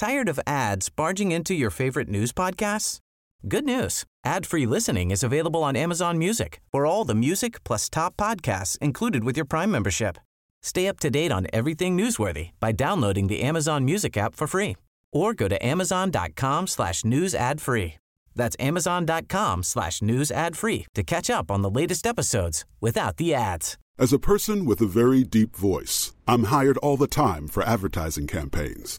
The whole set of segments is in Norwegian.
Tired of ads barging into your favorite news podcasts? Good news. Ad-free listening is available on Amazon Music for all the music plus top podcasts included with your Prime membership. Stay up to date on everything newsworthy by downloading the Amazon Music app for free or go to amazon.com slash news ad free. That's amazon.com slash news ad free to catch up on the latest episodes without the ads. As a person with a very deep voice, I'm hired all the time for advertising campaigns.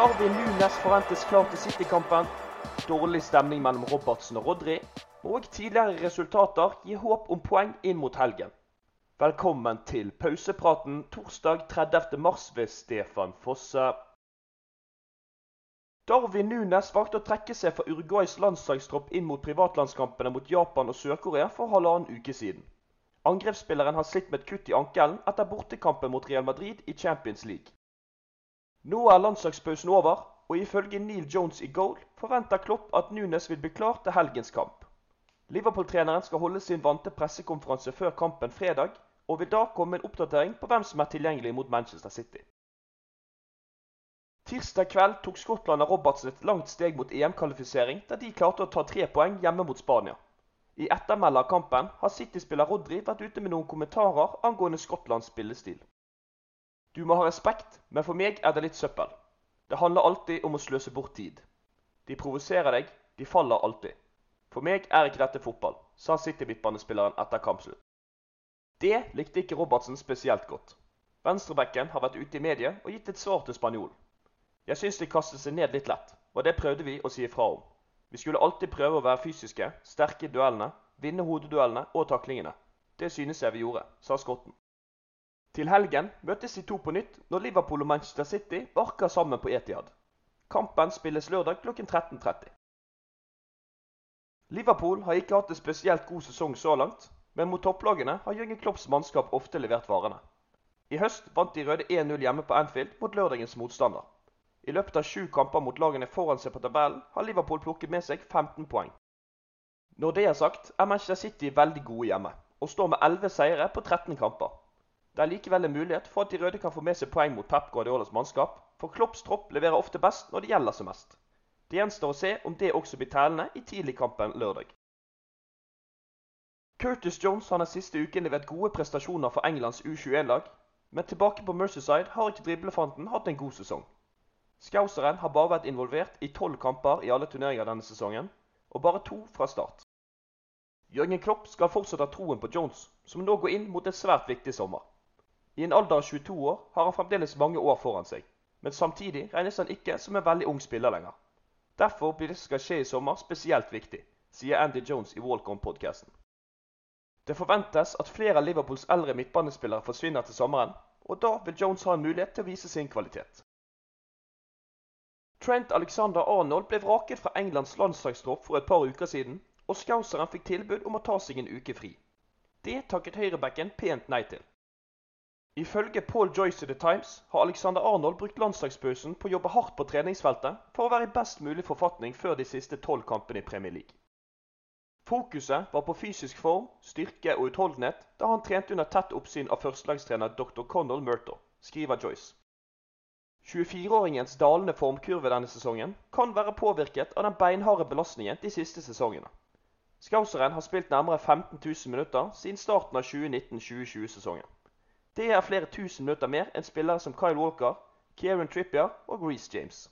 Darwin Nunes forventes klar til City-kampen. Dårlig stemning mellom Robertsen og Rodri. Og tidligere resultater gir håp om poeng inn mot helgen. Velkommen til pausepraten torsdag 30. mars ved Stefan Fosse. Darwin Nunes valgte å trekke seg fra Uruguays landslagstropp inn mot privatlandskampene mot Japan og Sør-Korea for halvannen uke siden. Angrepsspilleren har slitt med et kutt i ankelen etter bortekampen mot Real Madrid i Champions League. Nå er landslagspausen over, og ifølge Neil Jones i goal forventer Klopp at Nunes vil bli klar til helgens kamp. Liverpool-treneren skal holde sin vante pressekonferanse før kampen fredag, og vil da komme en oppdatering på hvem som er tilgjengelig mot Manchester City. Tirsdag kveld tok Skottland og Robertsen et langt steg mot EM-kvalifisering, der de klarte å ta tre poeng hjemme mot Spania. I ettermælet av kampen har City-spiller Rodri vært ute med noen kommentarer angående Skottlands spillestil. Du må ha respekt, men for meg er det litt søppel. Det handler alltid om å sløse bort tid. De provoserer deg, de faller alltid. For meg er ikke dette fotball, sa City-midtbanespilleren etter kampslutt. Det likte ikke Robertsen spesielt godt. Venstrebekken har vært ute i mediet og gitt et svar til spanjolen. Jeg syns de kastet seg ned litt lett, og det prøvde vi å si ifra om. Vi skulle alltid prøve å være fysiske, sterke i duellene, vinne hodeduellene og taklingene. Det synes jeg vi gjorde, sa skotten. Til helgen møtes de to på nytt når Liverpool og Manchester City barker sammen på Etihad. Kampen spilles lørdag klokken 13.30. Liverpool har ikke hatt en spesielt god sesong så langt, men mot topplagene har Jørgen Klopps mannskap ofte levert varene. I høst vant de røde 1-0 hjemme på Anfield mot lørdagens motstander. I løpet av sju kamper mot lagene foran seg på tabellen har Liverpool plukket med seg 15 poeng. Når det er sagt, er Manchester City veldig gode hjemme, og står med 11 seire på 13 kamper. Det er likevel en mulighet for at de røde kan få med seg poeng mot Pep Guardiolas mannskap, for Klopps tropp leverer ofte best når det gjelder som mest. Det gjenstår å se om det også blir tellende i tidligkampen lørdag. Curtis Jones har den siste uken levert gode prestasjoner for Englands U21-lag, men tilbake på Mercyside har ikke driblefanten hatt en god sesong. Skauseren har bare vært involvert i tolv kamper i alle turneringer denne sesongen, og bare to fra start. Jørgen Klopp skal fortsatt ha troen på Jones, som nå går inn mot en svært viktig sommer. I en alder av 22 år har han fremdeles mange år foran seg, men samtidig regnes han ikke som en veldig ung spiller lenger. Derfor blir det som skal skje i sommer spesielt viktig, sier Andy Jones i Walk-On-podkasten. Det forventes at flere av Liverpools eldre midtbanespillere forsvinner til sommeren, og da vil Jones ha en mulighet til å vise sin kvalitet. Trent Alexander Arnold ble vraket fra Englands landslagstropp for et par uker siden, og Skauseren fikk tilbud om å ta seg en uke fri. Det takket høyrebacken pent nei til. Ifølge Paul Joyce i The Times har Alexander Arnold brukt landslagspausen på å jobbe hardt på treningsfeltet for å være i best mulig forfatning før de siste tolv kampene i Premier League. Fokuset var på fysisk form, styrke og utholdenhet da han trente under tett oppsyn av førstelagstrener dr. Connell Murto, skriver Joyce. 24-åringens dalende formkurve denne sesongen kan være påvirket av den beinharde belastningen de siste sesongene. Skauseren har spilt nærmere 15 000 minutter siden starten av 2019-2020-sesongen. Det er flere tusen minutter mer enn spillere som Kyle Walker, Kieran Trippier og Reece James.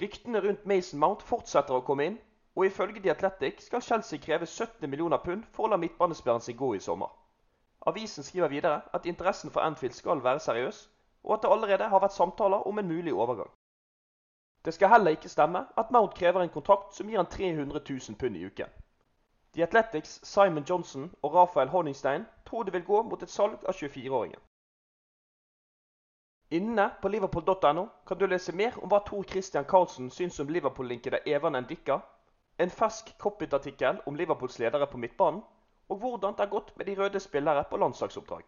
Ryktene rundt Mason Mount fortsetter å komme inn, og ifølge The Athletic skal Chelsea kreve 17 millioner pund for å la midtbanespilleren sin gå i sommer. Avisen skriver videre at interessen for Anfield skal være seriøs, og at det allerede har vært samtaler om en mulig overgang. Det skal heller ikke stemme at Mount krever en kontrakt som gir han 300 000 pund i uken. The Athletics Simon Johnson og Rafael Honningstein tror det vil gå mot et salg av 24-åringen. Inne på liverpool.no kan du lese mer om hva Tor Christian Carlsen syns om Liverpool-linkede Evan Dikka, en fersk Coppit-artikkel om Liverpools ledere på midtbanen, og hvordan det har gått med de røde spillere på landslagsoppdrag.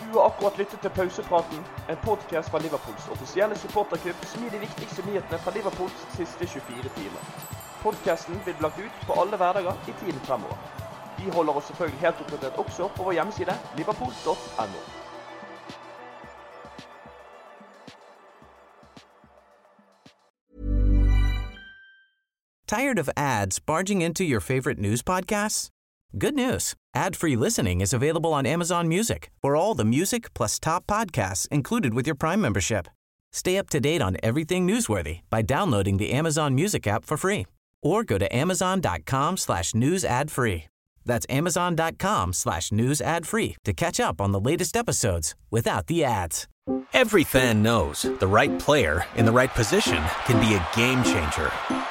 Du har akkurat lyttet til Pausepraten, en podcast fra Liverpools offisielle supporterklubb som gir de viktigste nyhetene fra Liverpools siste 24 timer. Podcasten vil bli lagt ut på alle hverdager i tiden fremover. Holder oss selvfølgelig helt oppdatert også på vår hjemmeside liverpool.no. Tired of ads barging into your favorite news podcasts? Good news. Ad-free listening is available on Amazon Music for all the music plus top podcasts included with your Prime membership. Stay up to date on everything newsworthy by downloading the Amazon Music app for free or go to amazon.com slash news ad free. That's amazon.com slash news ad free to catch up on the latest episodes without the ads. Every fan knows the right player in the right position can be a game changer.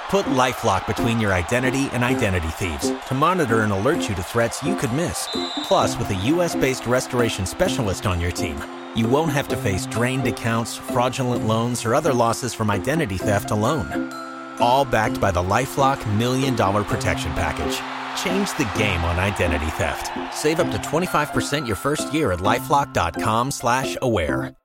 Put LifeLock between your identity and identity thieves to monitor and alert you to threats you could miss. Plus, with a U.S.-based restoration specialist on your team, you won't have to face drained accounts, fraudulent loans, or other losses from identity theft alone. All backed by the LifeLock Million Dollar Protection Package. Change the game on identity theft. Save up to 25% your first year at LifeLock.com slash aware.